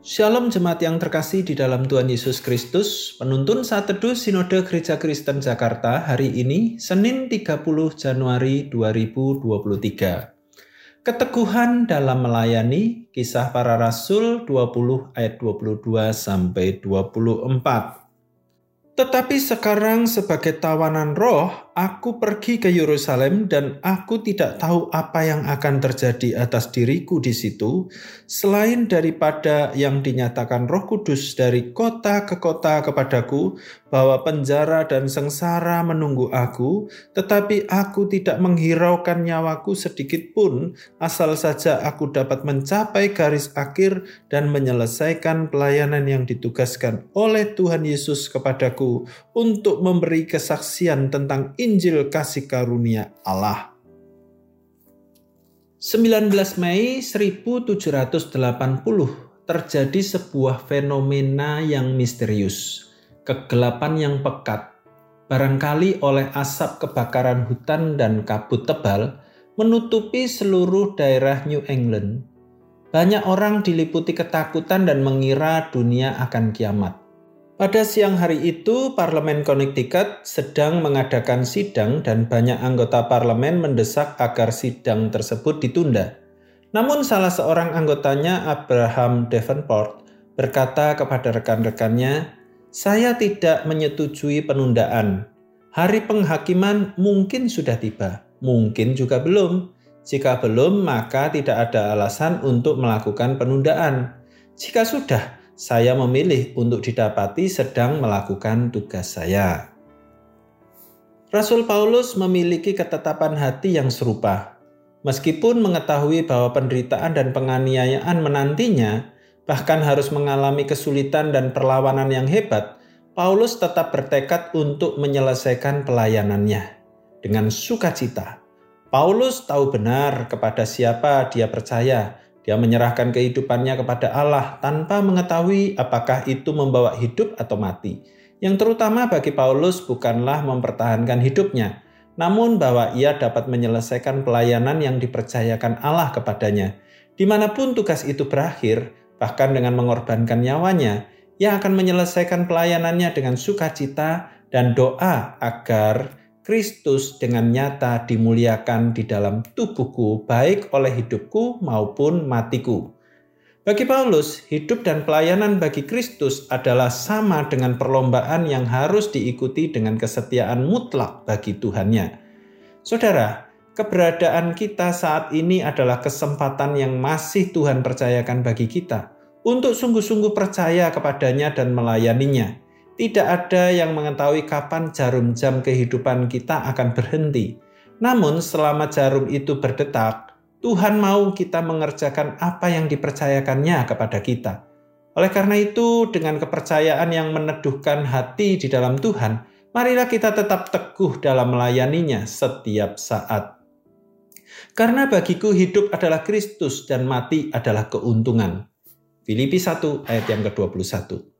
Shalom jemaat yang terkasih di dalam Tuhan Yesus Kristus, penuntun saat teduh Sinode Gereja Kristen Jakarta hari ini, Senin 30 Januari 2023. Keteguhan dalam melayani, kisah para rasul 20 ayat 22 sampai 24. Tetapi sekarang sebagai tawanan roh, aku pergi ke Yerusalem dan aku tidak tahu apa yang akan terjadi atas diriku di situ, selain daripada yang dinyatakan roh kudus dari kota ke kota kepadaku, bahwa penjara dan sengsara menunggu aku, tetapi aku tidak menghiraukan nyawaku sedikit pun, asal saja aku dapat mencapai garis akhir dan menyelesaikan pelayanan yang ditugaskan oleh Tuhan Yesus kepadaku untuk memberi kesaksian tentang Injil kasih karunia Allah. 19 Mei 1780 terjadi sebuah fenomena yang misterius, kegelapan yang pekat, barangkali oleh asap kebakaran hutan dan kabut tebal menutupi seluruh daerah New England. Banyak orang diliputi ketakutan dan mengira dunia akan kiamat. Pada siang hari itu, Parlemen Connecticut sedang mengadakan sidang dan banyak anggota parlemen mendesak agar sidang tersebut ditunda. Namun salah seorang anggotanya, Abraham Davenport, berkata kepada rekan-rekannya, "Saya tidak menyetujui penundaan. Hari penghakiman mungkin sudah tiba, mungkin juga belum. Jika belum, maka tidak ada alasan untuk melakukan penundaan. Jika sudah, saya memilih untuk didapati sedang melakukan tugas saya. Rasul Paulus memiliki ketetapan hati yang serupa. Meskipun mengetahui bahwa penderitaan dan penganiayaan menantinya, bahkan harus mengalami kesulitan dan perlawanan yang hebat, Paulus tetap bertekad untuk menyelesaikan pelayanannya dengan sukacita. Paulus tahu benar kepada siapa dia percaya dia menyerahkan kehidupannya kepada Allah tanpa mengetahui apakah itu membawa hidup atau mati. Yang terutama bagi Paulus bukanlah mempertahankan hidupnya, namun bahwa ia dapat menyelesaikan pelayanan yang dipercayakan Allah kepadanya. Di mana pun tugas itu berakhir, bahkan dengan mengorbankan nyawanya, ia akan menyelesaikan pelayanannya dengan sukacita dan doa agar Kristus dengan nyata dimuliakan di dalam tubuhku, baik oleh hidupku maupun matiku. Bagi Paulus, hidup dan pelayanan bagi Kristus adalah sama dengan perlombaan yang harus diikuti dengan kesetiaan mutlak bagi Tuhannya. Saudara, keberadaan kita saat ini adalah kesempatan yang masih Tuhan percayakan bagi kita untuk sungguh-sungguh percaya kepadanya dan melayaninya tidak ada yang mengetahui kapan jarum jam kehidupan kita akan berhenti. Namun, selama jarum itu berdetak, Tuhan mau kita mengerjakan apa yang dipercayakannya kepada kita. Oleh karena itu, dengan kepercayaan yang meneduhkan hati di dalam Tuhan, marilah kita tetap teguh dalam melayaninya setiap saat. Karena bagiku hidup adalah Kristus dan mati adalah keuntungan. Filipi 1 ayat yang ke-21.